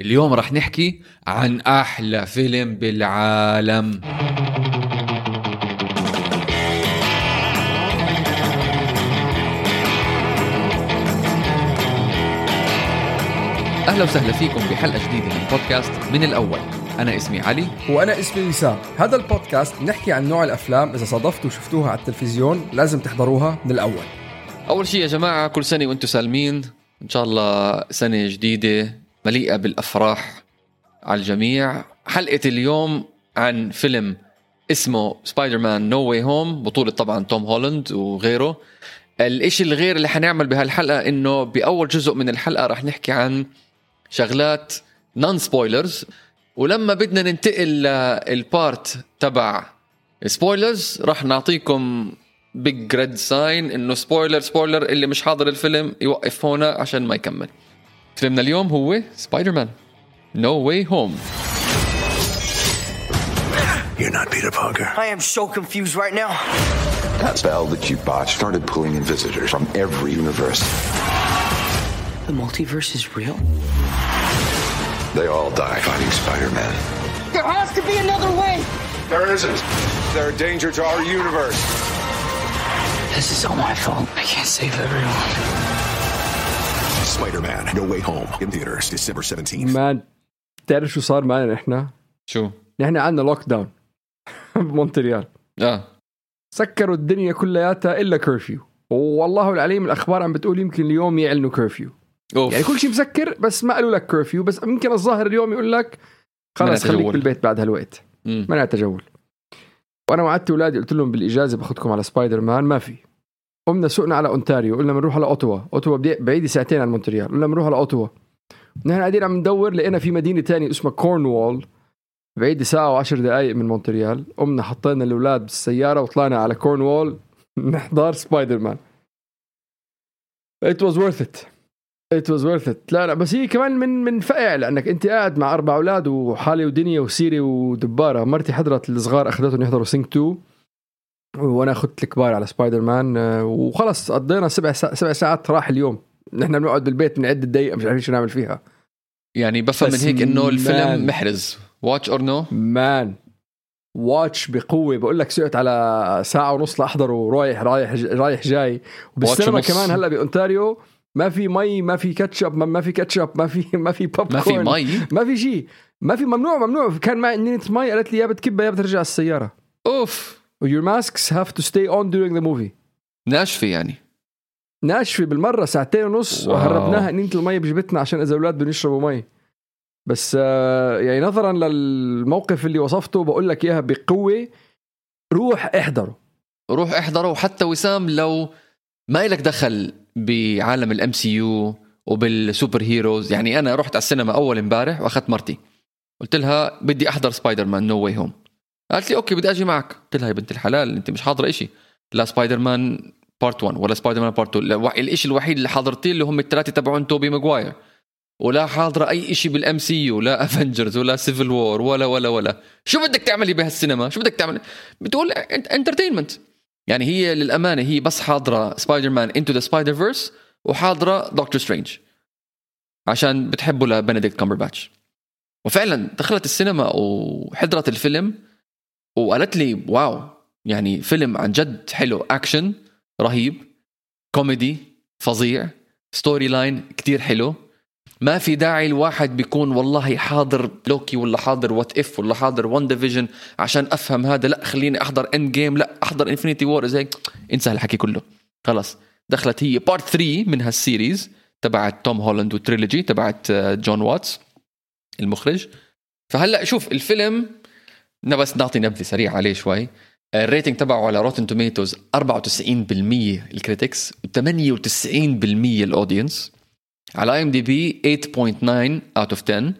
اليوم رح نحكي عن أحلى فيلم بالعالم. أهلا وسهلا فيكم بحلقة جديدة من بودكاست من الأول. أنا اسمي علي. وأنا اسمي وسام هذا البودكاست نحكي عن نوع الأفلام إذا صادفتوا وشفتوها على التلفزيون لازم تحضروها من الأول. أول شيء يا جماعة كل سنة وأنتم سالمين. إن شاء الله سنة جديدة. مليئة بالأفراح على الجميع. حلقة اليوم عن فيلم اسمه Spider-Man No Way Home بطولة طبعا توم هولاند وغيره. الإشي الغير اللي حنعمل بهالحلقة إنه بأول جزء من الحلقة رح نحكي عن شغلات non-spoilers ولما بدنا ننتقل لل part تبع spoilers رح نعطيكم بيج ريد ساين إنه سبويلر سبويلر اللي مش حاضر الفيلم يوقف هنا عشان ما يكمل. فيلمنا اليوم هو سبايدر مان نو واي هوم You're not Peter Parker. I am so confused right now. That spell that you botched started pulling in visitors from every universe. The multiverse is real? They all die fighting Spider-Man. There has to be another way! There isn't. They're a danger to our universe. This is all my fault. I can't save everyone. Spider-Man No Way Home in theaters December 17th. man بتعرف شو صار معنا نحن؟ شو؟ نحن عندنا lockdown بمونتريال آه. سكروا الدنيا كلياتها إلا curfew والله العليم الأخبار عم بتقول يمكن اليوم يعلنوا curfew off. يعني كل شيء مسكر بس ما قالوا لك curfew بس يمكن الظاهر اليوم يقول لك خلص خليك. بالبيت بعد هالوقت. منع تجول وأنا وعدت أولادي قلت لهم بالإجازة باخذكم على سبايدر مان ما في. قمنا سوقنا على أونتاريو قلنا بنروح على أوتوا. أوتوا بعيدة ساعتين عن مونتريال قلنا بنروح على أوتوا. نحن قاعدين عم ندور لقينا في مدينة تانية اسمها كورنوول بعيدة ساعة وعشر دقائق من مونتريال. قمنا حطينا الأولاد بالسيارة وطلعنا على كورنوول نحضر Spider-Man It was worth it. It was worth it. لا لا بس هي كمان من من فقع لأنك أنت قاعد مع أربع أولاد وحالي ودنيا وسيري ودبارة. مرتي حضرت الصغار أخذتهم يحضروا Sing 2 وأنا أخذت الكبار على سبايدر مان آه، وخلص قضينا سبع. سبع ساعات راح اليوم. نحن بنقعد بالبيت بنعد الدقيقة مش عارفين شو نعمل فيها. يعني بفهم من هيك إنه. الفيلم محرز. Watch or no man. Watch بقوة. بقول لك سقت على ساعة ونص لأحضره رايح رايح رايح جاي. وبالسينما. كمان هلأ بأونتاريو ما في مي ما في كاتشب ما- في كاتشب ما في ما في بوب ما في مي؟ ما في شيء ما في ممنوع ممنوع. كان معي نينة مي قالت لي يا بتكبها يا بترجع على السيارة. أوف. و your masks have to stay on during the movie ناشفة يعني. ناشفة بالمرة ساعتين ونص واو. وهربناها نينة المي بجبتنا عشان إذا أولاد بدهم يشربوا مي. بس آه، يعني نظرا للموقف اللي وصفته بقول لك إياها بقوة. روح احضره. روح احضره وحتى وسام لو ما لك دخل بعالم ال MCU وبال superheroes. يعني أنا رحت على السينما أول امبارح وأخذت مرتي. قلت لها بدي أحضر سبايدر مان No Way Home قالت لي okay بدي أجي معك. قلت لها يا بنت الحلال أنت مش حاضره إشي. لا سبايدر مان part 1 ولا سبايدر مان part 2 لا، الإشي الوحيد اللي حضرتيه اللي هم الثلاثه تبعون توبي ماجواير ولا حاضرة أي شيء بال MCU لا Avengers ولا Civil War ولا ولا ولا. شو بدك تعملي بهالسينما؟ شو بدك تعمل بتقول entertainment يعني هي للأمانة هي بس حاضرة سبايدر مان Into the Spider-Verse وحاضرة دكتور سترينج عشان بتحبوا لبنديكت كامبرباتش وفعلا دخلت السينما وحضرت الفيلم. وقالت لي wow يعني فيلم عن جد حلو اكشن رهيب كوميدي فظيع storyline كتير حلو. ما في داعي الواحد بيكون والله حاضر لوكي ولا حاضر What If ولا حاضر WandaVision عشان أفهم هذا. لا خليني أحضر Endgame لا أحضر Infinity War زي انسى هالحكي كله. خلص دخلت هي part 3 من هال series تبعت توم هولاند وال trilogy تبعت آه، جون واتس المخرج. فهلأ شوف الفيلم بس نعطي نبذة سريعة عليه شوي. ال rating تبعه على Rotten Tomatoes 94% ال critics و98% ال audience على IMDb 8.9 out of 10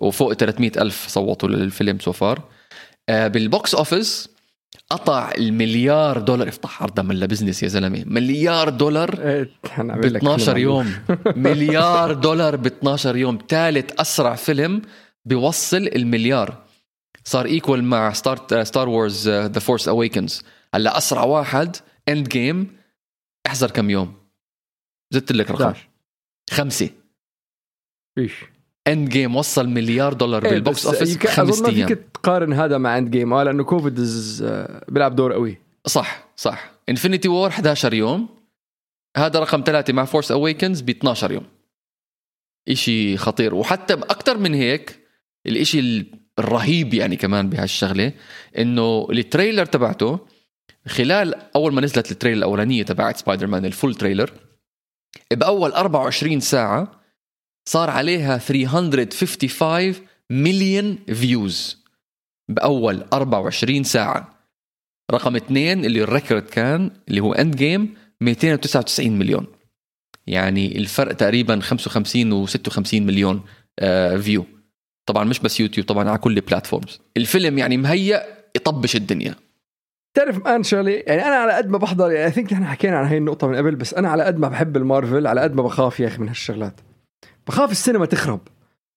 وفوق 300 ألف صوتوا للفيلم so far بال box office قطع المليار دولار افتح عرضه من business يا زلمة. مليار دولار إيه، ب حنعمل لك 12 فيلم يوم. مليار دولار ب 12 يوم. ثالث أسرع فيلم بيوصل المليار. صار equal مع Star Star Wars The Force Awakens هلا أسرع واحد Endgame أحذر كم يوم. زدت لك رقم. 11. خمسة. فيش Endgame وصل مليار دولار إيه، بال box office ما أيام فيك تقارن هذا مع Endgame آه لأنه كوفيد آه، بيلعب دور قوي. صح صح. Infinity War 11 يوم. هذا رقم ثلاثة مع Force Awakens ب 12 يوم. إشي خطير. وحتى أكثر من هيك الإشي الرهيب يعني كمان بهالشغلة إنه ال trailer تبعته خلال أول ما نزلت ال trailer الأولانية تبعت سبايدر مان ال full trailer بأول 24 ساعة صار عليها 355 مليون views بأول 24 ساعة. رقم اثنين اللي ال record كان اللي هو Endgame 299 مليون. يعني الفرق تقريبا 55 و56 مليون آه view طبعا مش بس يوتيوب طبعا على كل ال platforms الفيلم يعني مهيأ يطبش الدنيا. تعرف man شغله يعني أنا على قد ما بحضر يعني think نحن حكينا عن هاي النقطة من قبل بس أنا على قد ما بحب المارفل على قد ما بخاف يا أخي من هالشغلات. بخاف السينما تخرب.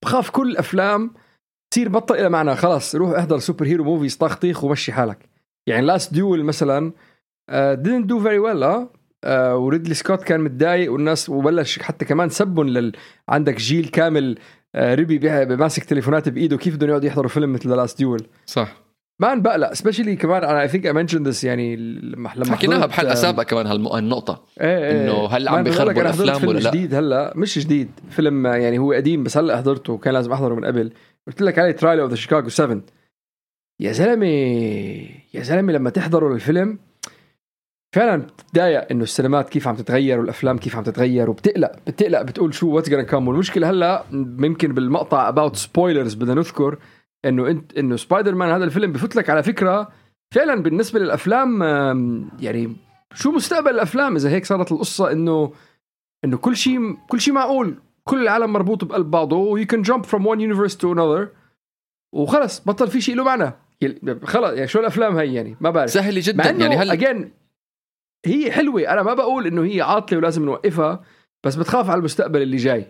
بخاف كل الافلام تصير بطل لها معنى خلاص روح احضر superhero movies طخطيخ ومشي حالك. يعني Last Duel مثلا didn't do very well آه. Uh, وريدلي سكوت كان متضايق والناس وبلش حتى كمان سبهم لل... عندك جيل كامل uh, ربي بي- بماسك تليفونات بإيده كيف بدهم يقعدوا يحضروا فيلم مثل Last Duel صح. man بقلق specially كمان أنا I think I mention this يعني لما لما حكيناها بحلقة سابقة كمان هالنقطة. إيه إيه إنه هل عم الأفلام فيلم ولا لا؟ جديد هلأ مش جديد فيلم يعني هو قديم بس هلأ حضرته وكان لازم أحضره من قبل. قلت لك عليه Trial of the Chicago 7 يا زلمة يا زلمة لما تحضروا الفيلم فعلا بتتضايق إنه السينمات كيف عم تتغير والأفلام كيف عم تتغير وبتقلق بتقلق بتقول شو what's gonna come والمشكلة هلأ ممكن بالمقطع about spoilers بدنا نذكر إنه انت إنه سبايدر مان هذا الفيلم بفوت لك على فكرة فعلا بالنسبة للأفلام يعني شو مستقبل الأفلام؟ إذا هيك صارت القصة انه إنه كل شيء كل شيء معقول كل العالم مربوط بقلب بعضه و you can jump from one universe to another وخلص بطل في شيء له معنى. خلص يعني شو الأفلام هي يعني؟ ما بعرف. سهله جدا يعني هل again هي حلوة. أنا ما بقول إنه هي عاطلة ولازم نوقفها بس بتخاف على المستقبل اللي جاي.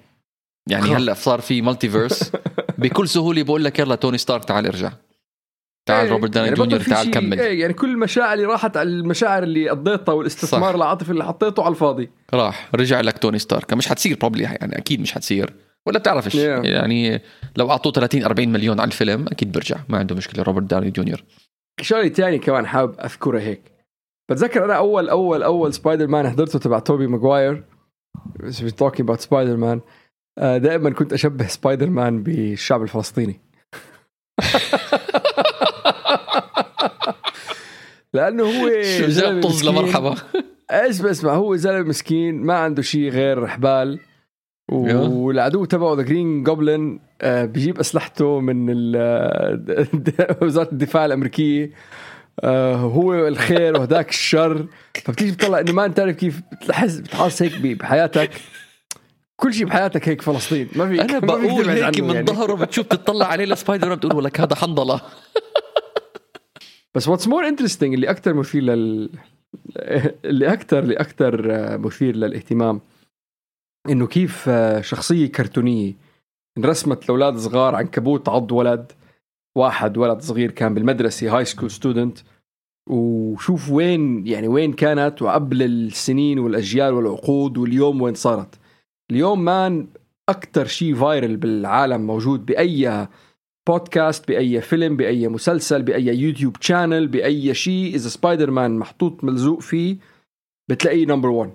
يعني. هلأ صار في multiverse بكل سهولة بقول لك يلا توني ستارك تعال ارجع. تعال إيه، روبرت داني يعني جونيور تعال كمل. إيه يعني كل المشاعر اللي راحت على المشاعر اللي قضيتها والاستثمار. العاطفي اللي حطيته على الفاضي. راح رجع لك توني ستارك. مش حتصير probably يعني أكيد مش حتصير. ولا بتعرفش Yeah. يعني لو أعطوه 30 40 مليون على الفيلم أكيد برجع. ما عنده مشكلة روبرت داني جونيور. شغلة تاني كمان حابب أذكرها هيك. بتذكر أنا أول أول أول سبايدر مان حضرته تبع توبي ماجواير talking about سبايدر مان دائما كنت أشبه سبايدر مان بالشعب الفلسطيني. لأنه هو زلمة طز. لمرحبا. اسمع اسمع هو زلمة مسكين ما عنده شيء غير حبال. والعدو تبعه the Green Goblin بيجيب أسلحته من ال- وزارة الدفاع الأمريكية. آه، هو الخير وهداك الشر. فبتيجي بتطلع إنه ما أنت عارف كيف بتحس بتحس هيك بحياتك؟ كل شيء بحياتك هيك فلسطين. ما في أنا بقول هيك من يعني. ظهره بتشوف تطلع عليه لسبايدر مان بتقول لك هذا حنظلة. بس what's more interesting اللي أكثر مثير لل اللي أكثر اللي أكثر مثير للاهتمام إنه كيف آه، شخصية كرتونية انرسمت لأولاد صغار عنكبوت عض ولد واحد ولد صغير كان بالمدرسة high school student وشوف وين يعني وين كانت وقبل السنين والأجيال والعقود واليوم وين صارت. اليوم man أكثر شيء viral بالعالم موجود بأي بودكاست بأي فيلم بأي مسلسل بأي يوتيوب channel بأي شيء إذا سبايدر مان محطوط ملزوق فيه بتلاقيه number 1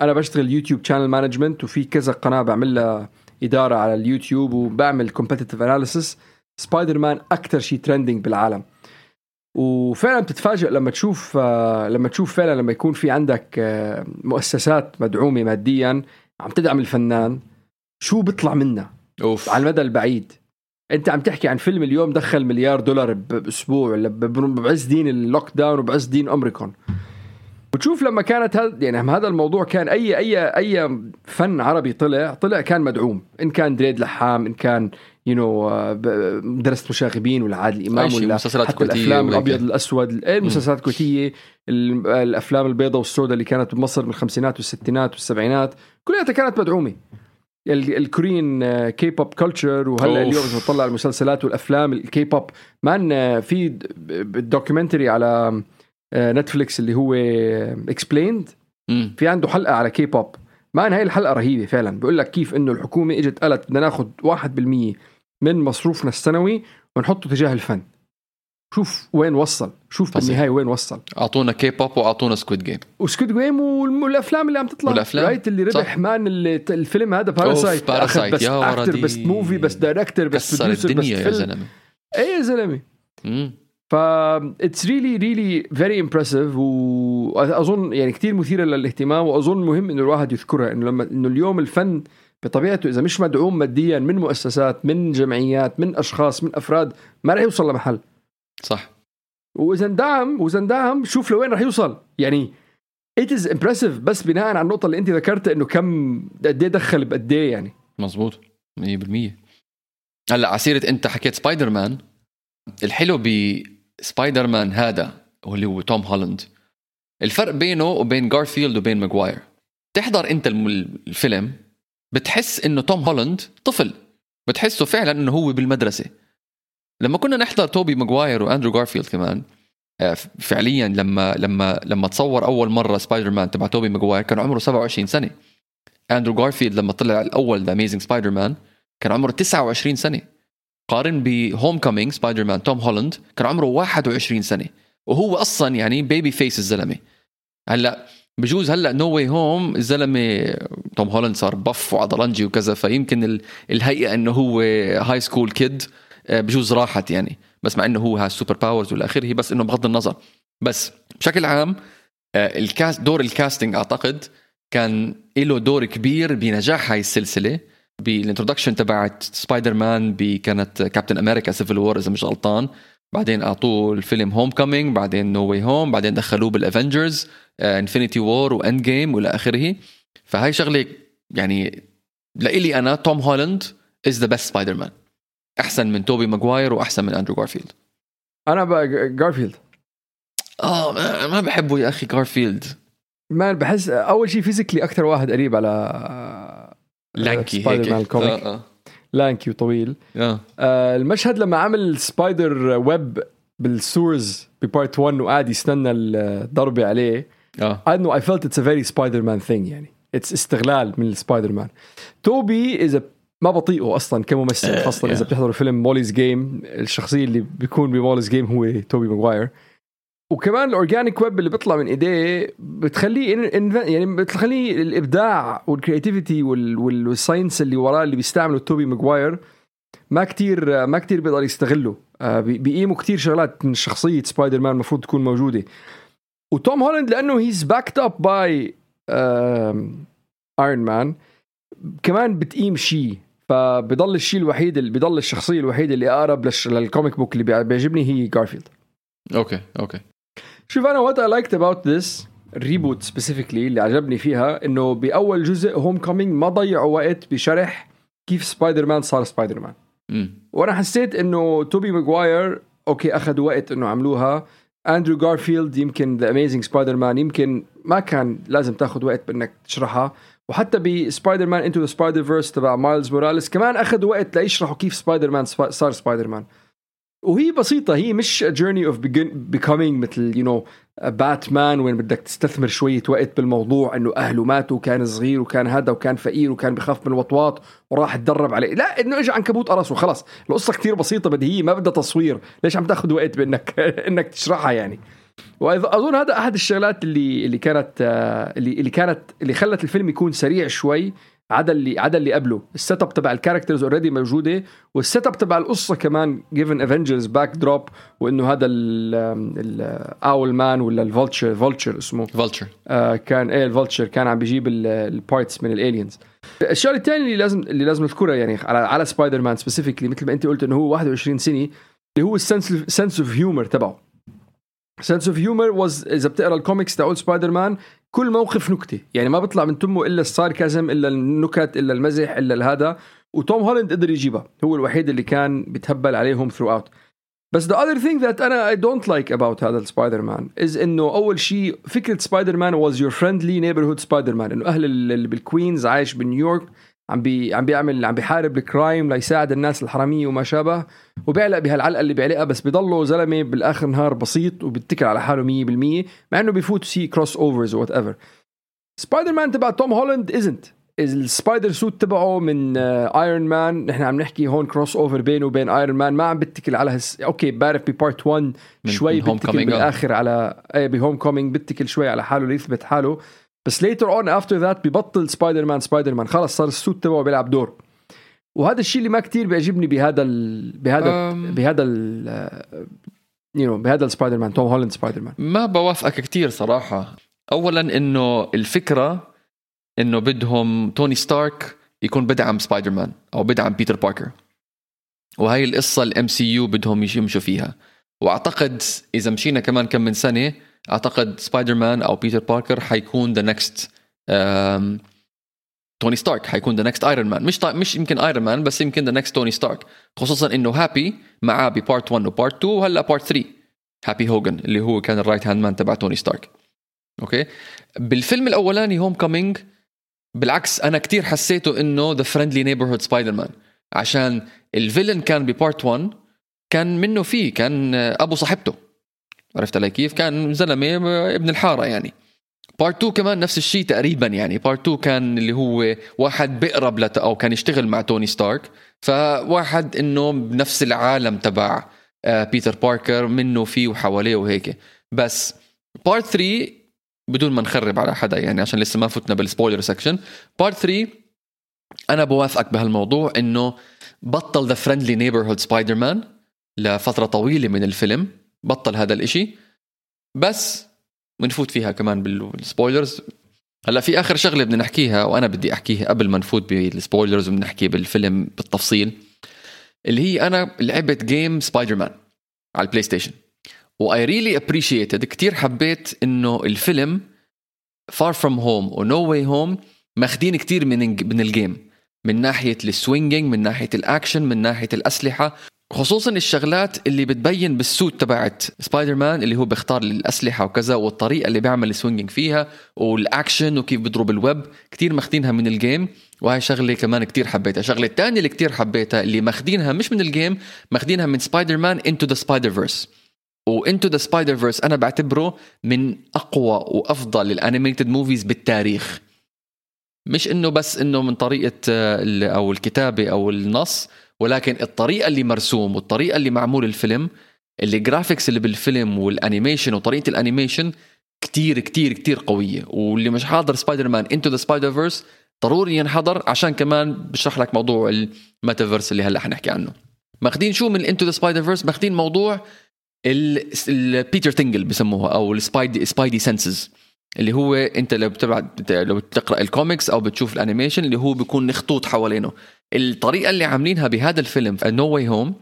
أنا بشتغل يوتيوب channel management وفي كذا قناة بعمل لها إدارة على اليوتيوب وبعمل competitive analysis سبايدر مان أكثر شيء trending بالعالم. وفعلا بتتفاجئ لما تشوف آه، لما تشوف فعلا لما يكون في عندك آه، مؤسسات مدعومة ماديا عم تدعم الفنان شو بيطلع منها؟ أوف. على المدى البعيد. أنت عم تحكي عن فيلم اليوم دخل مليار دولار بأسبوع بعز دين ال lockdown وبعز دين اوميكرون وتشوف لما كانت هذا يعني هذا الموضوع كان اي اي أي فن عربي طلع طلع كان مدعوم إن كان دريد لحام إن كان you know مدرسه مشاغبين ولا عادل امام ولا مسلسلات حتى الأفلام. الأبيض الأسود إيه المسلسلات الكويتية ال- الأفلام البيضاء والسوداء اللي كانت بمصر بالخمسينات والستينات والسبعينات كلها كانت مدعومة ال- الكوريين آه، K-pop culture وهلا. اليوم إذا تطلع المسلسلات والأفلام ال K-pop man آه، في ال documentary على نتفليكس اللي هو Explained. في عنده حلقة على كي بوب man هاي الحلقة رهيبة فعلا بيقول لك كيف إنه الحكومة إجت قالت بدنا ناخذ 1% من مصروفنا السنوي ونحطه تجاه الفن شوف وين وصل شوف. بالنهاية وين وصل أعطونا كي بوب واعطونا Squid Game و Squid Game والأفلام اللي عم تطلع والأفلام. right اللي ربح صح. man اللي الفيلم هذا Parasite. أخذ best actor. best movie best director best producer best الدنيا يا فيلم زلمة إيه يا زلمة. ف it's really really very impressive واظن يعني كثير مثيرة للاهتمام وأظن مهم إنه الواحد يذكرها إنه لما إنه اليوم الفن بطبيعته إذا مش مدعوم ماديا من مؤسسات من جمعيات من أشخاص من أفراد ما رح يوصل لمحل. صح. وإذا اندعم وإذا اندعم شوف لوين رح يوصل. يعني it is impressive بس بناء على النقطة اللي أنت ذكرتها إنه كم قد إيه دخل بقد إيه يعني. مزبوط 100% هلأ على سيره أنت حكيت سبايدر مان الحلو بسبايدر مان هذا واللي هو توم هولاند. الفرق بينه وبين جارفيلد وبين ماجواير تحضر أنت الفيلم بتحس إنه توم هولاند طفل. بتحسه فعلا إنه هو بالمدرسة. لما كنا نحضر توبي ماجواير وأندرو جارفيلد كمان آه، فعليا لما لما لما تصور أول مرة سبايدر مان تبع توبي ماجواير كان عمره 27 سنة. أندرو جارفيلد لما طلع الأول The Amazing Spider-Man كان عمره 29 سنة. قارن ب Homecoming سبايدر مان توم هولاند كان عمره 21 سنة. وهو أصلا يعني baby face الزلمة. هلأ بجوز هلأ No Way Home الزلمة توم هولاند صار buff وعضلنجي وكذا فيمكن ال- الهيئة إنه هو high school kid بجوز راحت يعني. بس مع إنه هو has super powers والى آخره بس إنه بغض النظر. بس بشكل عام آه، ال cast دور ال casting أعتقد كان له دور كبير بنجاح هاي السلسلة. بال introduction تبعت سبايدر مان كانت كابتن أمريكا Civil War إذا مش غلطان. بعدين أعطوه الفيلم Homecoming بعدين No Way Home بعدين دخلوه بال Avengers Infinity War و Endgame وإلى آخره. فهاي شغلة يعني لإلي أنا توم هولاند is the best سبايدر مان أحسن من توبي ماجواير وأحسن من اندرو جارفيلد أنا بقى جارفيلد آه ما- بحبه يا أخي جارفيلد ما بحس أول شيء physically أكثر واحد قريب على lanky Spider هيك. Man ال comic. آه آه, lanky وطويل آه. آه المشهد لما عمل spider web بال sewers ب part 1 وقاعد يستنى الضربة عليه آه. I know I felt it's a very سبايدر مان thing يعني. it's استغلال من السبايدر مان. توبي اذا ما بطيقه أصلا كممثل آه، خاصة إذا yeah. بتحضروا فيلم Molly's Game. الشخصية اللي بيكون ب Molly's Game هو توبي ماجواير وكمان ال organic web اللي بيطلع من إيديه بتخليه يعني بتخليه الإبداع وال creativity وال science اللي وراه اللي بيستعمله توبي ماجواير ما كتير ما كتير بيقدر يستغله. آه، بي- بيقيموا كتير شغلات من شخصية سبايدر مان المفروض تكون موجودة. وتوم هولاند لأنه he's backed up by Iron Man كمان بتقيم شيء. فبضل الشيء الوحيد اللي بضل الشخصية الوحيدة اللي أقرب لل comic book اللي بيع- بيعجبني هي جارفيلد okay okay. شوف أنا what I liked about this ال reboot specifically اللي عجبني فيها إنه بأول جزء Homecoming ما ضيعوا وقت بشرح كيف سبايدر مان صار سبايدر مان وأنا حسيت إنه توبي ماجواير okay اخذوا وقت إنه عملوها. اندرو جارفيلد يمكن The Amazing Spider-Man يمكن ما كان لازم تاخذ وقت بإنك تشرحها. وحتى بسبايدر مان Into the Spider-Verse تبع مايلز موراليس كمان اخذوا وقت ليشرحوا كيف سبايدر مان صار سبايدر مان وهي بسيطة هي مش of begin, becoming مثل you know باتمان وين بدك تستثمر شوية وقت بالموضوع إنه أهله ماتوا وكان صغير وكان هذا وكان فقير وكان بخاف من الوطواط وراح تدرب عليه. لا إنه اجى عنكبوت قرص وخلص. القصة كتير بسيطة بديهية ما بدها تصوير. ليش عم تاخذ وقت بإنك إنك تشرحها يعني؟ واظن هذا أحد الشغلات اللي اللي كانت آه، اللي اللي كانت اللي خلت الفيلم يكون سريع شوي. عدا اللي عدا اللي قبله. ال setup تبع ال characters already موجودة وال setup تبع القصة كمان given Avengers backdrop وإنه هذا الأول مان ولا ال Vulture Vulture اسمه. Vulture آه كان إيه ال Vulture كان عم بيجيب ال parts من ال aliens الشغلة الثانية اللي لازم اللي لازم نذكرها يعني على على سبايدر مان specifically مثل ما أنت قلت إنه هو 21 سنة اللي هو ال sense sense of humor تبعه. sense of humor was إذا بتقرأ الكوميكس تاعول سبايدر مان كل موقف نكتة. يعني ما بيطلع من تمه إلا ال sarcasm إلا النكت إلا المزح إلا هذا وتوم هولاند قدر يجيبها. هو الوحيد اللي كان بيتهبل عليهم throughout بس the other thing that أنا I don't like about هذا ال Spider-Man is إنه أول شيء فكرة Spider-Man was your friendly neighborhood Spider-Man إنه أهل ال- اللي بالكوينز عايش بنيويورك. عم بي عم بيعمل عم بيحارب ال crime ليساعد الناس الحرامية وما شابه. وبيعلق بهالعلقة اللي بيعلقها بس بضله زلمة بالآخر نهار بسيط وبيتكل على حاله 100% مع إنه بيفوت crossovers whatever سبايدر مان تبع توم هولاند isn't ال spider suit تبعه من ايرون مان نحن عم نحكي هون crossover بينه وبين ايرون مان ما عم بتكل على هس... أوكي بعرف ب part 1 من- شوي بتكل آه. بالآخر على إيه ب Homecoming بتكل شوي على حاله ليثبت حاله. بس later on after that ببطل سبايدر مان سبايدر مان خلص صار ال suit تبعه بيلعب دور. وهذا الشيء اللي ما كتير بيعجبني بهذا ال... بهذا أم. بهذا ال... you know بهذا السبايدر مان توم هولاند سبايدر مان ما بوافقك كتير صراحة. أولا إنه الفكرة إنه بدهم توني ستارك يكون بدعم سبايدر مان أو بدعم بيتر باركر وهي القصة ال MCU بدهم يمشوا فيها. وأعتقد إذا مشينا كمان كم من سنة أعتقد سبايدر مان أو بيتر باركر حيكون the next توني ستارك حيكون the next ايرون مان مش مش يمكن ايرون مان بس يمكن the next توني ستارك خصوصا إنه هابي معاه ب part 1 و part 2 وهلأ part 3 هابي هوجن اللي هو كان ال right-hand man تبع توني ستارك أوكي بالفيلم الأولاني Homecoming بالعكس أنا كتير حسيته إنه the friendly neighborhood سبايدر مان عشان ال villain كان ب part 1 كان منه فيه كان أبو صاحبته. عرفت علي كيف؟ كان زلمة ابن الحارة يعني. part 2 كمان نفس الشيء تقريبا يعني. part 2 كان اللي هو واحد بيقرب لت أو كان يشتغل مع توني ستارك. فواحد إنه بنفس العالم تبع آه، بيتر باركر منه فيه وحواليه وهيك. بس part 3 بدون ما نخرب على حدا يعني عشان لسه ما فتنا بال spoiler section part 3 أنا بوافقك بهالموضوع إنه بطل the friendly neighborhood سبايدر مان لفترة طويلة من الفيلم. بطل هذا الإشي. بس بنفوت فيها كمان بال spoilers هلا في آخر شغلة بدنا نحكيها وأنا بدي أحكيها قبل ما نفوت بال spoilers وبنحكي بالفيلم بالتفصيل اللي هي أنا لعبت game سبايدر مان على البلاي ستيشن و I really appreciated كثير حبيت إنه الفيلم Far From Home و No Way Home ماخدين كثير من من ال game من ناحية ال swinging من ناحية الاكشن من ناحية الأسلحة. خصوصا الشغلات اللي بتبين بال suit تبعت سبايدر مان اللي هو بيختار الأسلحة وكذا والطريقة اللي بيعمل ال swinging فيها والأكشن وكيف بيضرب الويب. كتير ماخدينها من ال game وهي شغلة كمان كتير حبيتها. الشغله الثانية اللي كتير حبيتها اللي ماخدينها مش من ال game ماخدينها من Spider-Man Into the Spider-Verse و Into the Spider-Verse أنا بعتبره من أقوى وأفضل ال animated movies بالتاريخ. مش إنه بس إنه من طريقة آه، أو الكتابة أو النص ولكن الطريقة اللي مرسوم والطريقة اللي معمول الفيلم ال graphics اللي بالفيلم وال animation وطريقة ال animation كتير كتير كتير قوية. واللي مش حاضر Spider-Man Into the Spider-Verse ضروري ينحضر عشان كمان بشرح لك موضوع الميتافيرس اللي هلأ حنحكي عنه. ماخدين شو من Into the Spider-Verse ماخدين موضوع ال Peter tingle بسموها أو ال spidey spidey senses اللي هو أنت لو بتبعت لو بتقرأ الكوميكس أو بتشوف ال animation اللي هو بيكون خطوط حوالينه. الطريقة اللي عاملينها بهذا الفيلم No Way Home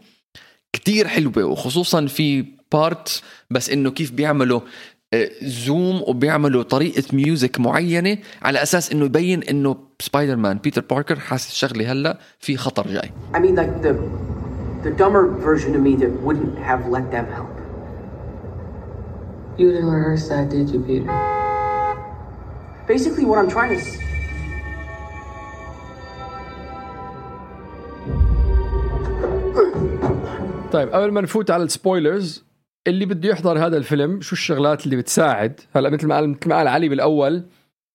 كتير حلوة وخصوصا في part بس إنه كيف بيعملوا آه، zoom وبيعملوا طريقة music معينة على أساس إنه يبين إنه سبايدر مان بيتر باركر حاسس شغله هلأ في خطر جاي I mean, like the the dumber version of me that wouldn't have let them help. You didn't rehearse that, did you, Peter? Basically, what I'm trying to. طيب قبل ما نفوت على ال spoilers اللي بده يحضر هذا الفيلم شو الشغلات اللي بتساعد؟ هلا مثل ما قال مثل ما قال علي بالأول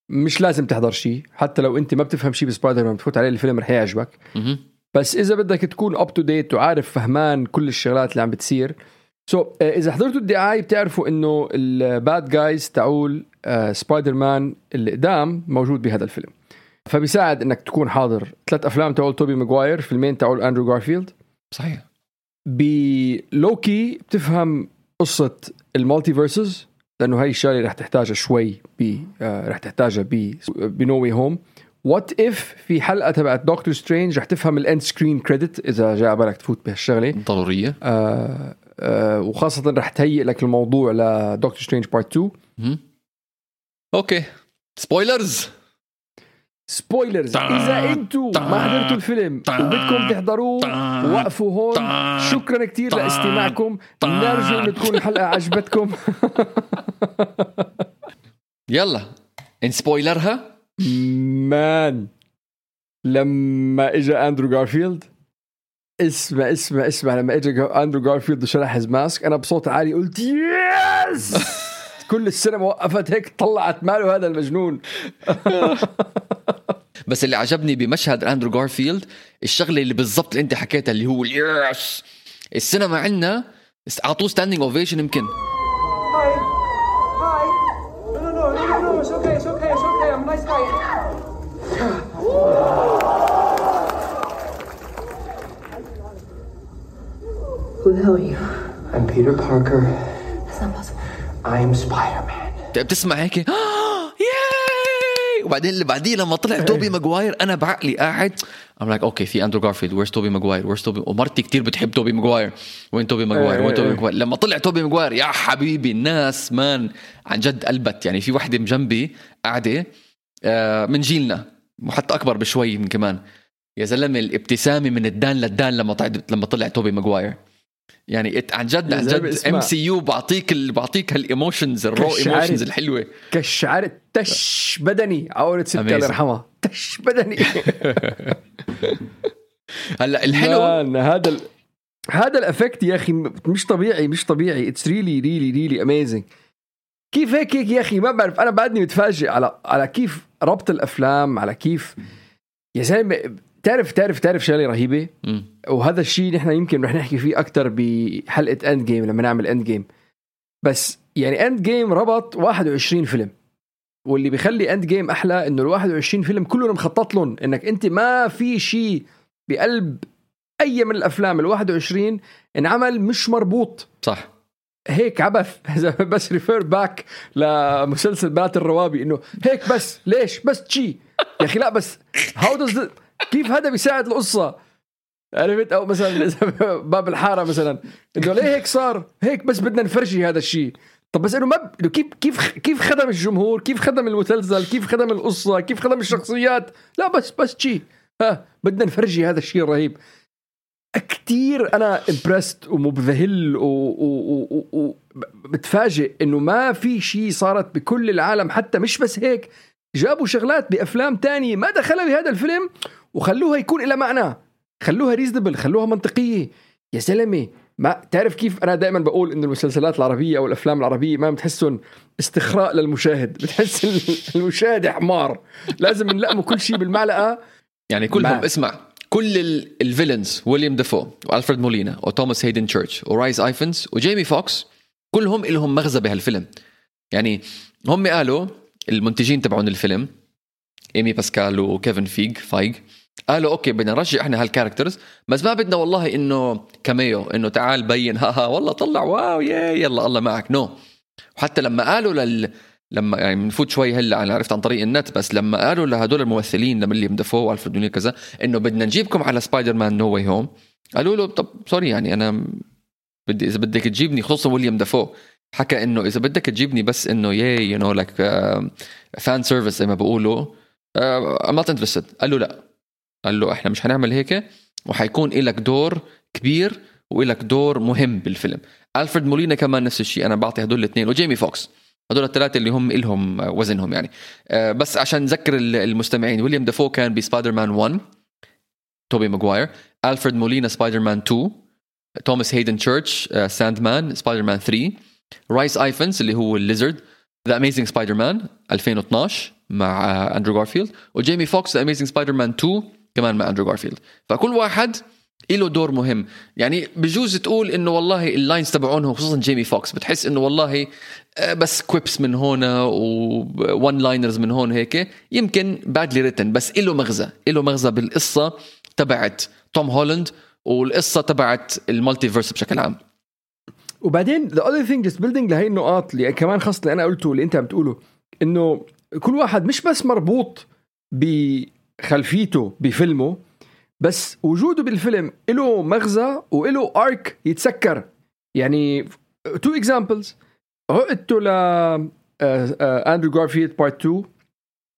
مش لازم تحضر شيء حتى لو أنت ما بتفهم شيء بسبايدر مان بتفوت عليه الفيلم رح يعجبك. بس إذا بدك تكون up to date وعارف فهمان كل الشغلات اللي عم بتصير. so so, إذا حضرتوا الدعايه بتعرفوا إنه ال bad guys تاعول آه، سبايدر مان اللي قدام موجود بهذا الفيلم. فبيساعد إنك تكون حاضر. ثلاث أفلام تاعول توبي ماجواير فيلمين تاعول اندرو جارفيلد صحيح. بلوكي بتفهم قصة ال multiverses لأنه هاي الشغلة رح تحتاجها شوي ب آه، رح تحتاجها ب ب No Way Home What If في حلقة تبعت دكتور سترينج رح تفهم ال end screen credit إذا جاء بالك تفوت بهالشغلة. ضرورية. آه آه وخاصة رح تهيئ لك الموضوع لدكتور سترينج part 2 مهم. okay. spoilers spoilers إذا أنتم ما حضرتوا الفيلم وبدكم تحضروه وقفوا هون. شكرا كثير لاستماعكم. نرجو إنه تكون الحلقة عجبتكم. يلا ن spoiler ها man لما اجى أندرو جارفيلد اسمع اسمع اسمع لما اجى أندرو جارفيلد وشرح his mask أنا بصوت عالي قلت yes كل السينما وقفت هيك طلعت ماله هذا المجنون. بس اللي عجبني بمشهد أندرو جارفيلد الشغلة اللي بالضبط اللي أنت حكيتها اللي هو ال yes السينما عندنا اعطوه standing ovation يمكن no, no, no, no, no. It's okay. It's okay. It's okay. I'm a nice guy. Who the hell are you? I'm Peter Parker. That's not possible. I'm Spider-Man. بتسمع هيك yay وبعدين اللي بعديه لما طلع توبي ماجواير أنا بعقلي قاعد. I'm like okay في اندرو جارفيلد where's توبي ماجواير where's توبي ومرتي كتير بتحب توبي ماجواير وين توبي ماجواير وين توبي ماجواير لما طلع توبي ماجواير يا حبيبي الناس man عن جد قلبت. يعني في وحدة جنبي قاعدة آه، من جيلنا وحتى أكبر بشوي من كمان. يا زلمة الابتسامة من الدان للدان لما طلع لما طلع توبي ماجواير يعني عن جد عن جد. MCU بعطيك ال- بعطيك هال emotions ال raw. emotions الحلوة. كل شعرة كش بدني. وروح ستي الله. يرحمها. كش بدني. هلا الحلو هذا ال... هذا ال effect يا أخي مش طبيعي مش طبيعي. It's really really really amazing كيف هيك هيك يا أخي؟ ما بعرف. أنا بعدني متفاجئ على على كيف ربط الأفلام على كيف يا زلمة تعرف تعرف تعرف شغلة رهيبة؟ مم. وهذا الشيء نحن يمكن رح نحكي فيه أكثر بحلقة Endgame لما نعمل Endgame بس يعني Endgame ربط 21 فيلم. واللي بيخلي Endgame أحلى إنه ال 21 فيلم كلهم مخطط لهم إنك أنت ما في شيء بقلب أي من الأفلام ال 21 انعمل مش مربوط. صح. هيك عبث. إذا بس refer back لمسلسل بنات الروابي إنه هيك بس ليش؟ بس شي. يا أخي لا بس how does كيف هذا بيساعد القصة؟ عرفت أو مثلا باب الحارة مثلا. إنه ليه هيك صار؟ هيك بس بدنا نفرجي هذا الشيء. طب بس إنه ما ب- كيف كيف كيف خدم الجمهور؟ كيف خدم المسلسل؟ كيف خدم القصة؟ كيف خدم الشخصيات؟ لا بس بس شي ها بدنا نفرجي هذا الشيء الرهيب. كتير أنا impressed ومبذهل ومتفاجئ إنه ما في شيء صارت بكل العالم. حتى مش بس هيك جابوا شغلات بأفلام تانية ما دخلها بهذا الفيلم وخلوها يكون لها معنى. خلوها reasonable خلوها منطقية. يا زلمة ما تعرف كيف أنا دائما بقول إنه المسلسلات العربية أو الأفلام العربية ما بتحسهم استغباء للمشاهد بتحس المشاهد حمار. لازم نلقموا كل شيء بالمعلقة. يعني كلهم ما- اسمع كل ال- ال villains ويليام دافو والفريد مولينا وتوماس هيدن تشيرش ورايس ايفنز وجيمي فوكس كلهم لهم مغزى بهالفيلم. يعني هم قالوا المنتجين تبعون الفيلم ايمي باسكال وكيفن فيج فايج قالوا okay بدنا نرجع إحنا هال characters بس ما بدنا والله إنه cameo إنه تعال بين ها ها والله طلع wow يا يلا الله معك no no. وحتى لما قالوا لل لما يعني بنفوت شوي هلأ أنا عرفت عن طريق النت بس لما قالوا لهدول الممثلين لما لويليام دافو والفريد مولينا كذا إنه بدنا نجيبكم على سبايدر مان No Way Home قالوا له طب sorry يعني أنا بدي إذا بدك تجيبني خصوصا ويليام دافو حكى إنه إذا بدك تجيبني بس إنه yeah you know like fan service زي ما بيقولوا I'm not interested قال له لا قال له إحنا مش هنعمل هيك وحيكون لك دور كبير ولك دور مهم بالفيلم. ألفريد مولينا كمان نفس الشيء أنا بعطي هدول الاثنين وجيمي فوكس. هدول الثلاثة اللي هم إلهم وزنهم يعني. آه، بس عشان نذكر ال- المستمعين ويليام دافو كان بسبايدر مان 1 توبي ماجواير ألفريد مولينا سبايدر مان 2 توماس هيدن تشيرش Sandman سبايدر مان 3 رايس آيفنز اللي هو ال Lizard The Amazing سبايدر مان 2012 مع آه، اندرو جارفيلد. وجيمي فوكس The Amazing سبايدر مان 2 كمان مع أندرو جارفيلد. فكل واحد له دور مهم. يعني بجوز تقول إنه والله ال lines تبعونهم خصوصا جيمي فوكس بتحس إنه والله آه، بس quips من هنا one-liners من هون هيك يمكن badly written بس له مغزى. له مغزى بالقصة تبعت توم هولاند والقصة تبعت ال multiverse بشكل عام. وبعدين the other thing just building ل هي النقاط اللي كمان خاصه اللي أنا قلته اللي أنت عم تقوله إنه كل واحد مش بس مربوط بخلفيته بفيلمه بس وجوده بالفيلم له مغزى وله arc يتسكر. يعني two examples عقدته ل اندرو جارفيلد part 2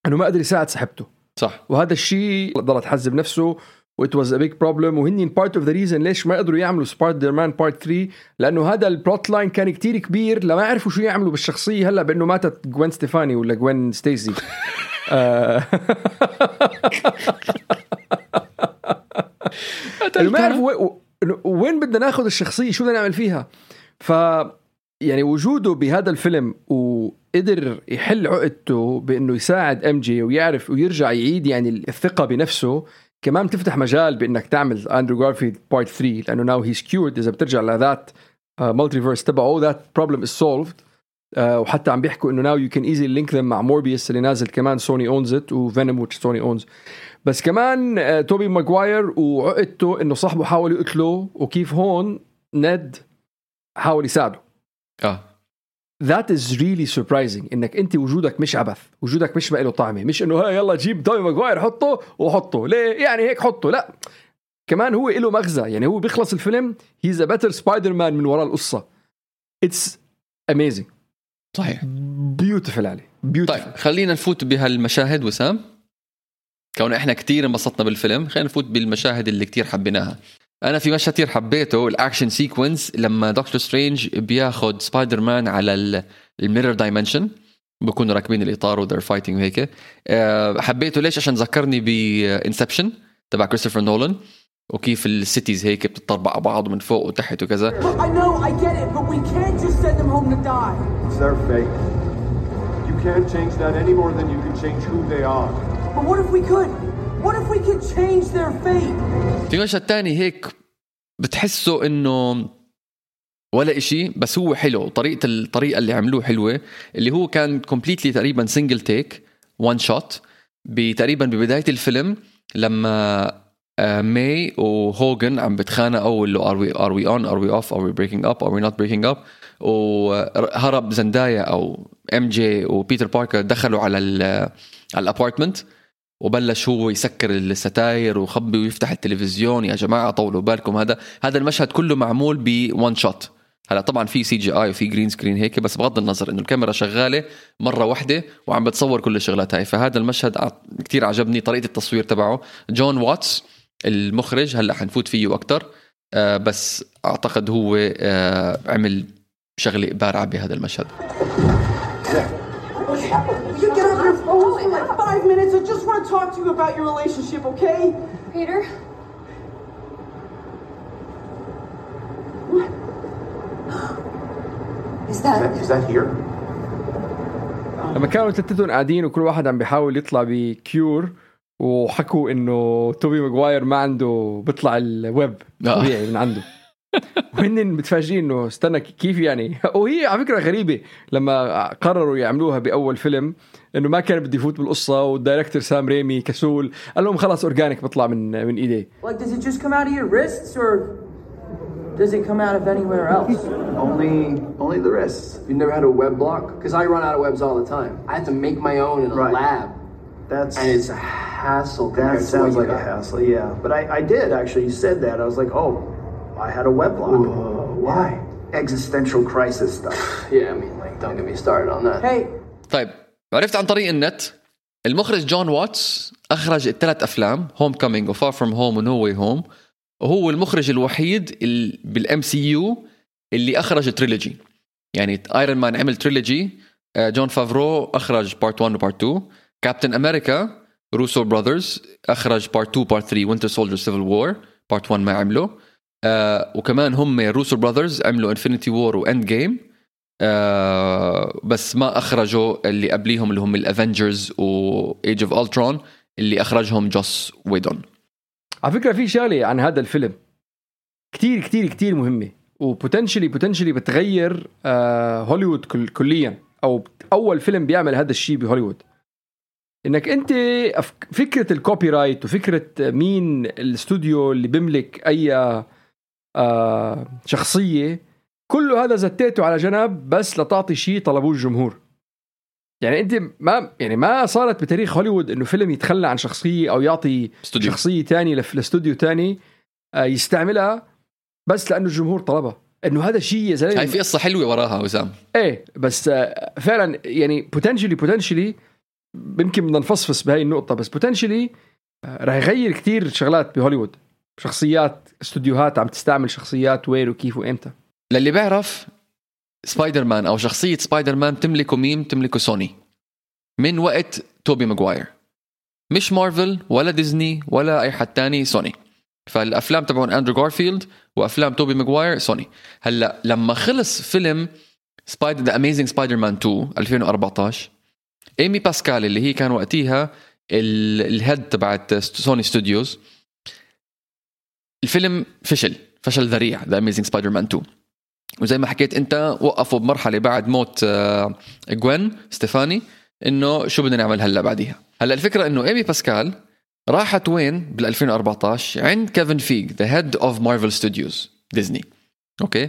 انه ما قدر يساعد صاحبته صح. وهذا الشيء ضل يعذب نفسه و it was a big problem وهن part of the reason ليش ما قدروا يعملوا سبايدر مان part 3 لأنه هذا ال plot line كان كتير كبير لما يعرفوا شو يعملوا بالشخصية هلا بأنه ماتت جوين ستيفاني ولا جوين ستيسي آه. إنه ما يعرفوا وين- بدنا ناخذ الشخصية؟ شو بدنا نعمل فيها؟ ف يعني وجوده بهذا الفيلم وقدر يحل عقدته بإنه يساعد MJ ويعرف ويرجع يعيد يعني الثقة بنفسه كمان بتفتح مجال بإنك تعمل اندرو جارفيلد part 3 لأنه now he's cured إذا بترجع ل that multiverse تبعه that problem is solved وحتى عم بيحكوا إنه now you can easy link them مع موربيوس اللي نازل كمان سوني owns it وفينوم which سوني owns بس كمان آه، توبي ماجواير وعقدته إنه صاحبه حاول يقتله وكيف هون ند حاول يساعده. آه. that is really surprising إنك أنت وجودك مش عبث وجودك مش ما له طعمة مش إنه ها يلا جيب توبي ماجواير حطه وحطه. ليه؟ يعني هيك حطه لا. كمان هو له مغزى يعني هو بيخلص الفيلم he's a بيتر سبايدر مان من وراء القصة. it's amazing صحيح. beautiful عليه beautiful طيب خلينا نفوت بهالمشاهد وسام. كون إحنا كتير انبسطنا بالفيلم خلينا نفوت بالمشاهد اللي كتير حبيناها. أنا في مشهد كتير حبيته ال action sequence لما دكتور سترينج بياخد سبايدر مان على ال mirror dimension بكونوا راكبين الإطار و they're fighting وهيك. أه حبيته ليش؟ عشان ذكرني ب Inception تبع كريستوفر نولان وكيف ال cities هيك بتطربق على بعض من فوق وتحت وكذا I know, I get it, but we can't just send them home to die. It's their fate. You can't change that any more than you can change who they are. But what if we could? What if we could change their fate? في مشهد تاني هيك بتحسه إنه ولا إشي بس هو حلو طريقة الطريقة اللي عملوه حلوة اللي هو كان completely تقريبا single take one shot تقريبا ببداية الفيلم لما ماي وهوجان عم بتخانقوا اللي are we are we on are we off are we breaking up are we not breaking up وهرب زندايا أو MJ وبيتر باركر دخلوا على ال على ال apartment وبلش هو يسكر الستاير وخبي ويفتح التلفزيون. يا جماعة طولوا بالكم. هذا هذا المشهد كله معمول ب one shot هلا طبعا في CGI وفي green screen هيك بس بغض النظر إنه الكاميرا شغالة مرة واحدة وعم بتصور كل الشغلات هاي. فهذا المشهد كتير عجبني طريقة التصوير تبعه. جون واتس المخرج هلأ حنفوت فيه أكثر آه، بس أعتقد هو آه، عمل شغلة بارعة بهذا المشهد. لما كانوا ثلاثتهم قاعدين وكل واحد عم بيحاول يطلع بكيور وحكوا إنه توبي ماجواير ما عنده بيطلع الويب آه. طبيعي من عنده وهن متفاجئين إنه استنى كيف يعني وهي على فكرة غريبة لما قرروا يعملوها بأول فيلم إنه ما كان بده يفوت بالقصة وال director سام ريمي كسول قال لهم خلص organic بيطلع من من ايديه Like, does it just come out of your wrists, or does it come out of anywhere else? Only, only the wrists. You never had a web block? Because I run out of webs all the time. I have to make my own in a Right. lab, That's and it's a hassle. compared that to sounds what like you a got. hassle. Yeah, but I, I did actually. You said that. I was like, oh, I had a web block. Why? Existential crisis stuff. Yeah, I mean, like, don't get me started on that. Hey, طيب عرفت عن طريق النت المخرج جون واتس اخرج الثلاث افلام هوم كومينج وفار فروم هوم ونو واي هوم وهو المخرج الوحيد بالام سي يو اللي اخرج تريلوجي يعني ايرون مان عمل تريلوجي آه، جون فافرو اخرج بارت 1 وبارت 2 كابتن أمريكا روسو brothers أخرج part 2 part 3 Winter Soldier Civil War part 1 ما عمله. آه وكمان هم روسو brothers عملوا Infinity War و Endgame بس ما أخرجوا اللي قبليهم اللي هم ال Avengers و Age of Ultron اللي أخرجهم جوس ويدون على فكرة في شغلة عن هذا الفيلم كتير كتير كتير مهمة و potentially potentially بتغير آه هوليوود كل كليا أو أول فيلم بيعمل هذا الشيء بهوليوود. إنك أنت فكرة ال copyright وفكرة مين الاستوديو اللي بيملك أي آه شخصية كله هذا زتيته على جنب بس لتعطي شيء طلبوه الجمهور. يعني أنت ما يعني ما صارت بتاريخ هوليوود إنه فيلم يتخلى عن شخصية أو يعطي استوديو شخصية لف- لاستوديو تاني آه، يستعملها بس لأنه الجمهور طلبها. إنه هذا شيء يا زلمة. هاي في قصة حلوة وراها وسام إيه بس آه، فعلا يعني potentially potentially يمكن بدنا نفصفص بهاي النقطة بس potentially رح يغير كتير شغلات بهوليوود. شخصيات استوديوهات عم تستعمل شخصيات وين وكيف وإمتى. للي بيعرف سبايدر مان أو شخصية سبايدر مان تملكه مين تملكه سوني. من وقت توبي ماجواير. مش مارفل ولا ديزني ولا أي حد تاني سوني. فالأفلام تبعون أندرو جارفيلد وأفلام توبي ماجواير سوني. هلأ لما خلص فيلم سبايدر The Amazing Spider-Man 2 2014 ايمي باسكال اللي هي كان وقتها ال- ال head تبعت سوني studios الفيلم فشل فشل ذريع. The Amazing Spider-Man 2 وزي ما حكيت انت وقفوا بمرحلة بعد موت آه، جوين ستيفاني إنه شو بدنا نعمل هلا بعديها. هلا الفكرة إنه ايمي باسكال راحت وين؟ بال 2014 عند كيفن فيج the head of مارفل studios ديزني okay؟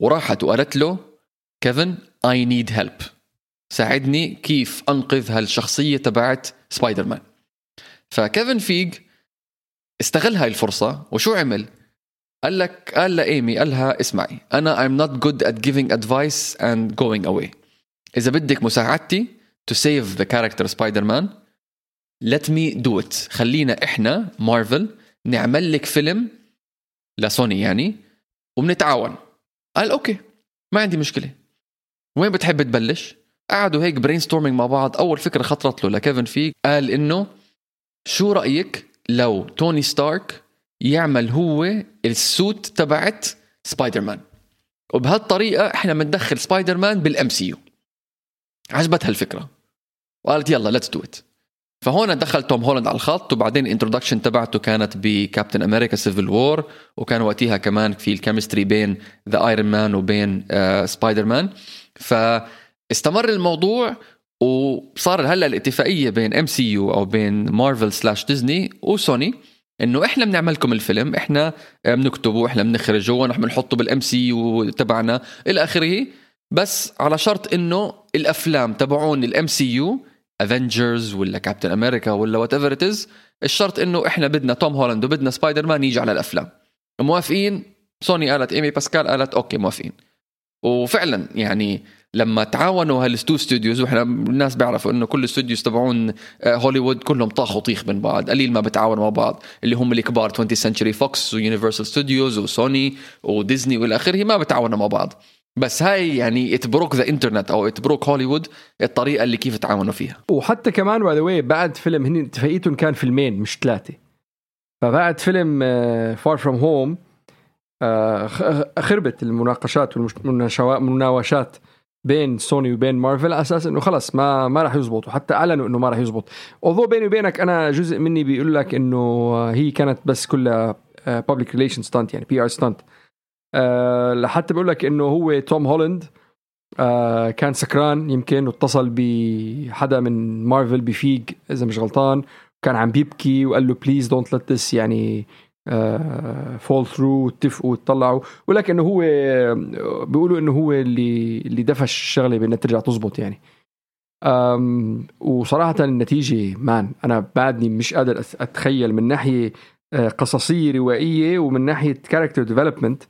وراحت وقالت له كيفن I need help ساعدني كيف أنقذ هالشخصية تبعت سبايدر مان. فكيفن فيج استغل هاي الفرصة وشو عمل؟ قال لك قال لإيمي قال لها اسمعي أنا I'm not good at giving advice and going away. إذا بدك مساعدتي to save the character Spider-Man let me do it. خلينا إحنا مارفل نعمل لك فيلم لسوني يعني وبنتعاون قال okay ما عندي مشكلة. وين بتحب تبلش؟ قعدوا هيك brainstorming مع بعض. أول فكرة خطرت له لكيفن فيك قال إنه شو رأيك لو توني ستارك يعمل هو ال suit تبعت سبايدر مان وبهالطريقة إحنا بندخل سبايدر مان بال MCU عجبتها الفكرة وقالت يلا let's do it فهون دخل توم هولاند على الخط وبعدين ال introduction تبعته كانت بكابتن أمريكا Civil War وكان وقتها كمان في ال chemistry بين the Iron Man وبين آه سبايدر مان فاستمر الموضوع وصار هلا الاتفاقية بين MCU أو بين مارفل slash ديزني وسوني إنه إحنا بنعمل لكم الفيلم إحنا بنكتبه إحنا بنخرجه ونحن بنحطه بال MCU تبعنا إلى آخره. بس على شرط إنه الأفلام تبعون ال MCU Avengers ولا كابتن أمريكا ولا whatever الشرط إنه إحنا بدنا توم هولاند وبدنا سبايدر مان يجي على الأفلام. موافقين؟ سوني قالت ايمي باسكال قالت okay موافقين. وفعلا يعني لما تعاونوا هال two studios وإحنا الناس بيعرفوا إنه كل الاستوديوز تبعون آه، هوليوود كلهم طاخوا طيخ من بعض قليل ما بتعاونوا مع بعض اللي هم الكبار 20 Century Fox و Universal Studios وسوني وديزني والى آخره ما بتعاونوا مع بعض. بس هاي يعني it broke the internet أو it broke هوليوود الطريقة اللي كيف تعاونوا فيها. وحتى كمان by the بعد فيلم هن اتفاقيتهم كان فيلمين مش ثلاثة. فبعد فيلم Far From Home خربت المناقشات والمناوشات بين سوني وبين مارفل على أساس إنه خلص ما ما راح يزبط وحتى أعلنوا إنه ما راح يزبط. اوضو بيني وبينك أنا جزء مني بيقول لك إنه هي كانت بس كلها public relation stunt يعني PR stunt لحتى بقول لك إنه هو توم هولاند آه كان سكران يمكن واتصل بحدا من مارفل بفيج إذا مش غلطان كان عم بيبكي وقال له please don't let this يعني fall through اتفقوا وتطلعوا ولكن هو بيقولوا إنه هو اللي اللي دفش الشغلة بأنها ترجع تزبط يعني. أم وصراحة النتيجة man أنا بعدني مش قادر أتخيل من ناحية آه، قصصية روائية ومن ناحية character development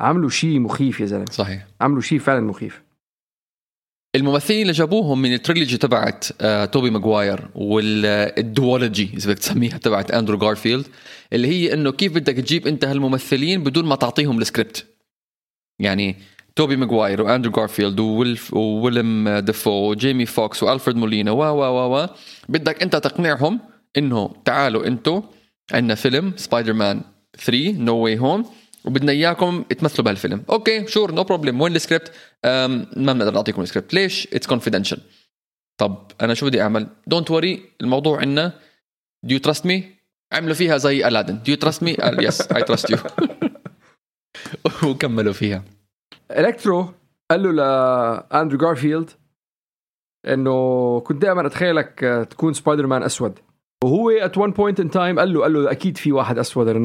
عملوا شيء مخيف يا زلمة. صحيح. عملوا شيء فعلا مخيف. الممثلين اللي جابوهم من ال trilogy تبعت آه توبي ماجواير وال duology إذا بدك تسميها تبعت أندرو جارفيلد اللي هي إنه كيف بدك تجيب أنت هالممثلين بدون ما تعطيهم السكريبت. يعني توبي ماجواير وأندرو جارفيلد وويل- وويلم ديفو وجيمي فوكس وألفريد مولينا و و و بدك أنت تقنعهم إنه تعالوا أنتم عندنا فيلم سبايدر مان 3 No Way Home وبدنا إياكم تمثلوا بهالفيلم. okay sure no problem وين السكريبت؟ ما بنقدر نعطيكم السكريبت. ليش؟ it's confidential طب أنا شو بدي أعمل؟ don't worry الموضوع عندنا. do you trust me عملوا فيها زي الادن do you trust me قال yes I trust you وكملوا فيها. الكترو قال له لأندرو جارفيلد إنه كنت دائما أتخيلك آه، تكون سبايدر مان أسود. وهو at one point in time قال له قال له أكيد في واحد أسود in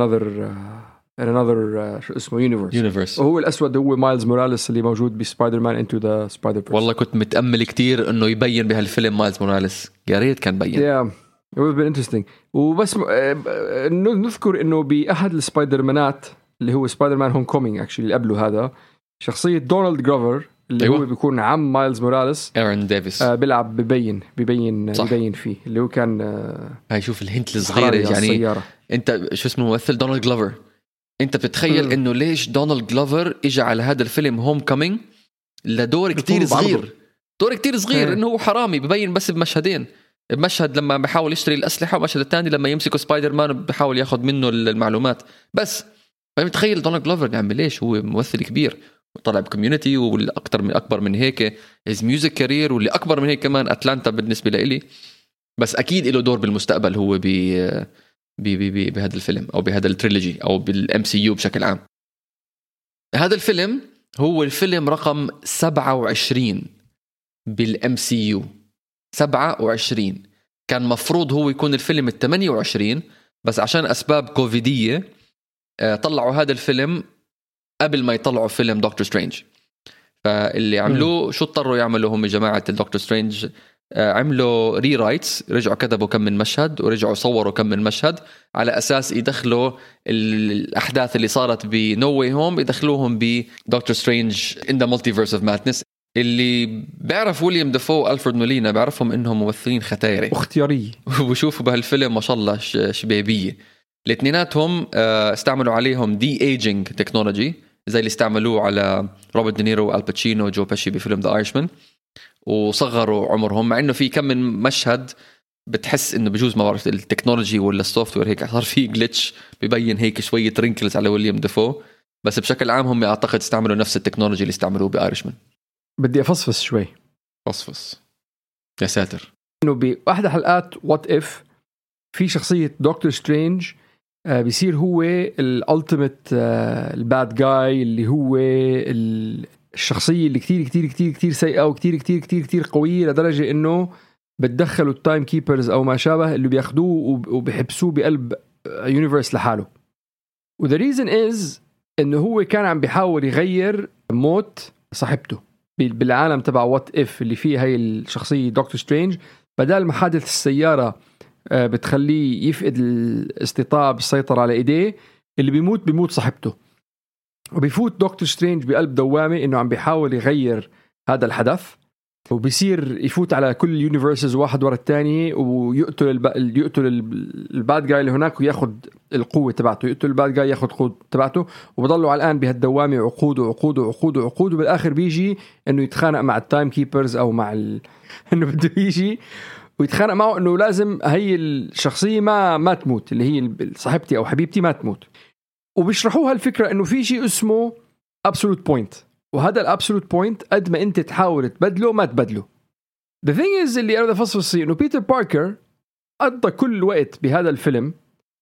uh, in another uh, شو اسمه universe universe وهو الأسود هو مايلز موراليس اللي موجود بسبايدر مان Into the Spider والله كنت متأمل كتير إنه يبين بهالفيلم مايلز موراليس يا ريت كان بين. Yeah. It would have been interesting. وبس آه، آه، نذكر إنه بأحد السبايدر مانات اللي هو سبايدر مان Homecoming actually اللي قبله هذا شخصية دونالد جلوفر اللي أيوة. هو بيكون عم مايلز موراليس آرون ديفيس آه بيلعب ببين ببين صح. ببين فيه اللي هو كان آه هاي شوف ال hint الصغيرة يعني. السيارة. أنت شو اسمه الممثل دونالد جلوفر انت بتتخيل. انه ليش دونالد جلوفر اجى على هذا الفيلم Homecoming لدور كتير. صغير. دور كتير صغير إيه. إنه هو حرامي ببين بس بمشهدين. بمشهد لما بحاول يشتري الأسلحة والمشهد الثاني لما يمسكوا سبايدر مان بحاول ياخذ منه المعلومات. بس فمتخيل دونالد جلوفر يا عمي ليش هو ممثل كبير؟ طلع ب Community والاكثر من أكبر من هيك. his music career واللي أكبر من هيك كمان أتلانتا بالنسبة لإلي. بس أكيد له دور بالمستقبل هو ب- بهذا الفيلم أو بهذا ال trilogy أو بال MCU بشكل عام. هذا الفيلم هو الفيلم رقم 27 بال MCU 27 كان مفروض هو يكون الفيلم ال 28 بس عشان أسباب كوفيدية آه، طلعوا هذا الفيلم قبل ما يطلعوا فيلم دكتور سترينج فاللي عملوه شو اضطروا يعملوا هم جماعة؟ الدكتور سترينج عملوا rewrites رجعوا كتبوا كم من مشهد ورجعوا صوروا كم من مشهد على أساس يدخلوا ال- الأحداث اللي صارت ب No Way Home يدخلوهم بدكتور سترينج in the Multiverse of Madness اللي بيعرف ويليام دافو الفرد مولينا بيعرفهم إنهم ممثلين ختايرة ختيارية. وبشوفوا بهالفيلم ما شاء الله شبابية. الاثنيناتهم آه، استعملوا عليهم de-aging technology زي اللي استعملوه على روبرت دينيرو وآل باتشينو وجو بيشي بفيلم The Irishman وصغروا عمرهم مع إنه في كم من مشهد بتحس إنه بجوز ما بعرف ال technology ولا ال software هيك صار في glitch ببين هيك شوية wrinkles على ويليام ديفو بس بشكل عام هم أعتقد استعملوا نفس ال technology اللي استعملوه ب Irishman بدي أفصفص شوي. فصفص. يا ساتر. إنه باحدى حلقات What If في شخصية دكتور سترينج آه، بيصير هو ال ultimate ال bad guy اللي هو الشخصية اللي كتير كتير كتير كتير سيئة وكتير كتير كتير كتير قوية لدرجة إنه بتدخلوا ال time keepers أو ما شابه اللي بياخدوه وب- وبيحبسوه بقلب universe لحاله. و the reason is إنه هو كان عم بيحاول يغير موت صاحبته بال- بالعالم تبع What If اللي فيه هاي الشخصية دكتور سترينج بدل ما حادث السيارة آه، بتخليه يفقد الاستطاعه بالسيطرة على إيديه اللي بيموت بيموت صاحبته. وبيفوت دكتور سترينج بقلب دوامه إنه عم بيحاول يغير هذا الحدث. وبصير يفوت على كل ال universes واحد ورا الثاني ويقتل الب... يقتل ال- ال bad guy اللي هناك وياخذ القوة تبعته. يقتل ال bad guy ياخذ القوه تبعته. وبضلوا على الآن بهالدوامة عقود وعقود وعقود وعقود. وبالآخر بيجي إنه يتخانق مع ال time keepers أو مع ال... إنه بده يجي ويتخانق معه إنه لازم هي الشخصية ما ما تموت. اللي هي صاحبتي أو حبيبتي ما تموت. وبيشرحوها الفكرة إنه في شيء اسمه absolute point وهذا ال absolute point قد ما أنت تحاول تبدله ما تبدله. The thing is اللي أنا بدي افصفص فيه إنه بيتر باركر قضى كل وقت بهذا الفيلم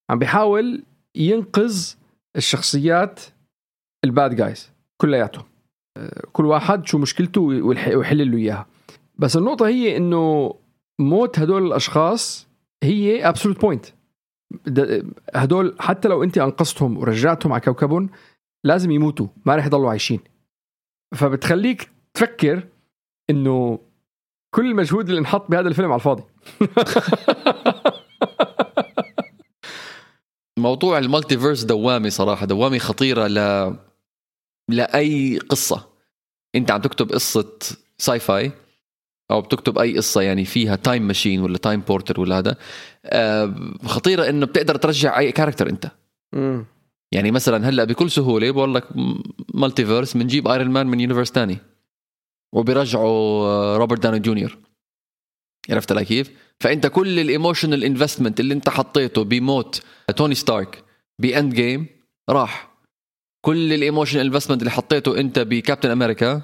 عم بيحاول ينقذ الشخصيات ال bad guys كلياتهم آه، كل واحد شو مشكلته ويح- ويحل له إياها. بس النقطة هي إنه موت هدول الأشخاص هي absolute point هدول حتى لو انت انقذتهم ورجعتهم على كوكبهم لازم يموتوا ما رح يضلوا عايشين. فبتخليك تفكر إنه كل المجهود اللي انحط بهذا الفيلم على الفاضي. موضوع ال multiverse دوامي صراحة دوامي خطيرة ل لأي قصة. أنت عم تكتب قصة sci-fi أو بتكتب أي قصة يعني فيها time machine ولا time porter ولا هذا آه، خطيرة إنه بتقدر ترجع أي character أنت. يعني مثلا هلأ بكل سهولة بقول لك multiverse بنجيب Iron Man من universe تاني. وبيرجعوا آه، روبرت داوني جونيور عرفت علي كيف؟ فأنت كل ال emotional investment اللي أنت حطيته بموت توني ستارك ب Endgame راح. كل ال emotional investment اللي حطيته أنت بكابتن أمريكا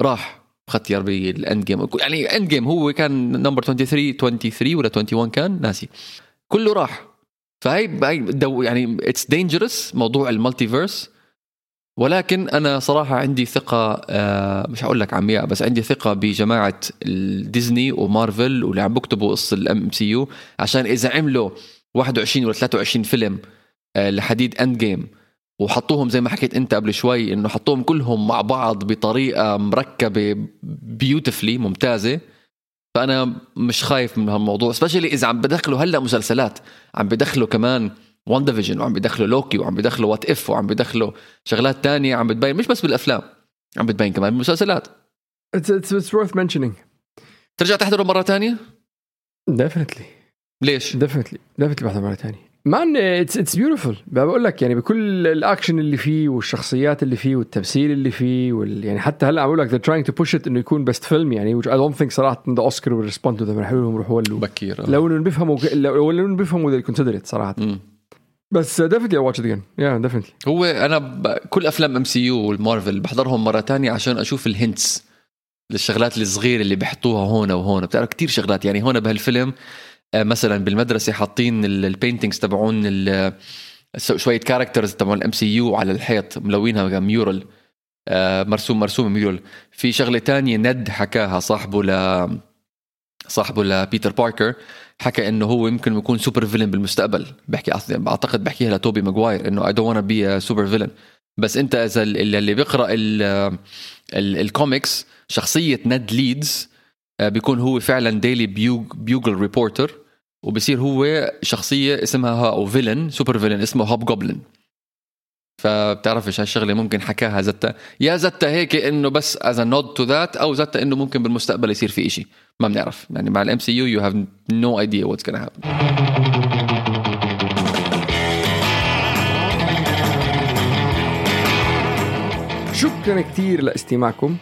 راح. ختيار بال Endgame يعني Endgame هو كان number 23 23 ولا 21 كان؟ ناسي. كله راح. فهي يعني it's dangerous موضوع ال multiverse. ولكن أنا صراحة عندي ثقة آه، مش هقول لك عمياء بس عندي ثقة بجماعة ديزني ومارفل واللي عم بكتبوا قصة ال MCU عشان إذا عملوا 21 ولا 23 فيلم آه، لحديد Endgame وحطوهم زي ما حكيت انت قبل شوي انه حطوهم كلهم مع بعض بطريقة مركبة beautifully ممتازة. فأنا مش خايف من هالموضوع specially إذا عم بدخلوا هلأ مسلسلات. عم بدخلوا كمان WandaVision وعم بدخلوا لوكي وعم بدخلوا What If وعم بدخلوا شغلات تانية عم بتبين مش بس بالأفلام عم بتبين كمان بالمسلسلات. It's, it's, it's worth mentioning. ترجع تحضره مرة تانية؟ Definitely. ليش؟ Definitely. Definitely بحضر مرة ثانية man it's it's beautiful بقول لك يعني بكل الاكشن اللي فيه والشخصيات اللي فيه والتمثيل اللي فيه وال يعني حتى هلأ عم بقول لك they're trying to push it إنه يكون best film يعني which I don't think صراحة the Oscar will respond to them. رح لهم روحوا ولوا. بكير لو إنهم بيفهموا لو إنهم بيفهموا they consider صراحة. مم. بس definitely watch again yeah definitely هو أنا ب... كل أفلام MC U والمارفل بحضرهم مرة تانية عشان أشوف ال hints الشغلات الصغيرة اللي بيحطوها هون وهون. بتعرف كتير شغلات يعني هون بهالفيلم آه، مثلا بالمدرسة حاطين ال paintings تبعون ال- شوية characters تبعون ال MCU على الحيط ملونها mural آه، مرسوم مرسوم mural في شغلة تانية ند حكاها صاحبه ل صاحبه لبيتر باركر حكى إنه هو يمكن يكون super villain بالمستقبل. بحكي أعتقد بحكيها لتوبي ماجواير إنه I don't be super villain بس أنت إذا ال- اللي بيقرأ ال ال الكوميكس شخصية ند ليدز آه، بيكون هو فعلا Daily Bug Bugle reporter وبصير هو شخصية اسمها ها أو villain super villain اسمه هوب جوبلin فبتعرفش هالشغله ممكن حكاها زتا. يا زتا هيك إنه بس as nod to that أو زتا إنه ممكن بالمستقبل يصير في إشي. ما بنعرف. يعني مع ال MCU you have no idea what's gonna happen. شكرا كثير لاستماعكم.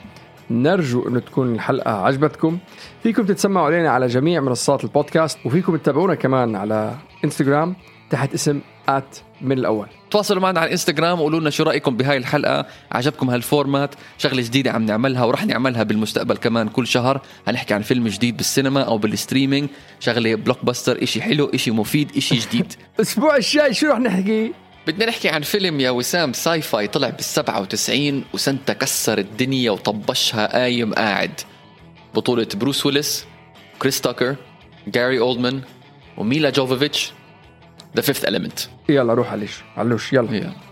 نرجو أنه تكون الحلقة عجبتكم. فيكم تتسمعوا علينا على جميع منصات البودكاست وفيكم تتابعونا كمان على إنستغرام تحت اسم ات من الأول. تواصلوا معنا على الانستغرام وقولوا لنا شو رأيكم بهاي الحلقة. عجبكم هال format؟ شغلة جديدة عم نعملها ورح نعملها بالمستقبل كمان كل شهر. هنحكي عن فيلم جديد بالسينما أو بال streaming. شغلة blockbuster إشي حلو إشي مفيد إشي جديد. الأسبوع الجاي شو رح نحكي؟ بدنا نحكي عن فيلم يا وسام sci-fi طلع بال 97 وسنتا كسر الدنيا وطبشها قايم قاعد. بطولة بروس ويلس كريس تاكر جاري أولدمان وميلا جوفوفيتش The Fifth element. يلا روح عليش علوش يلا. يلا.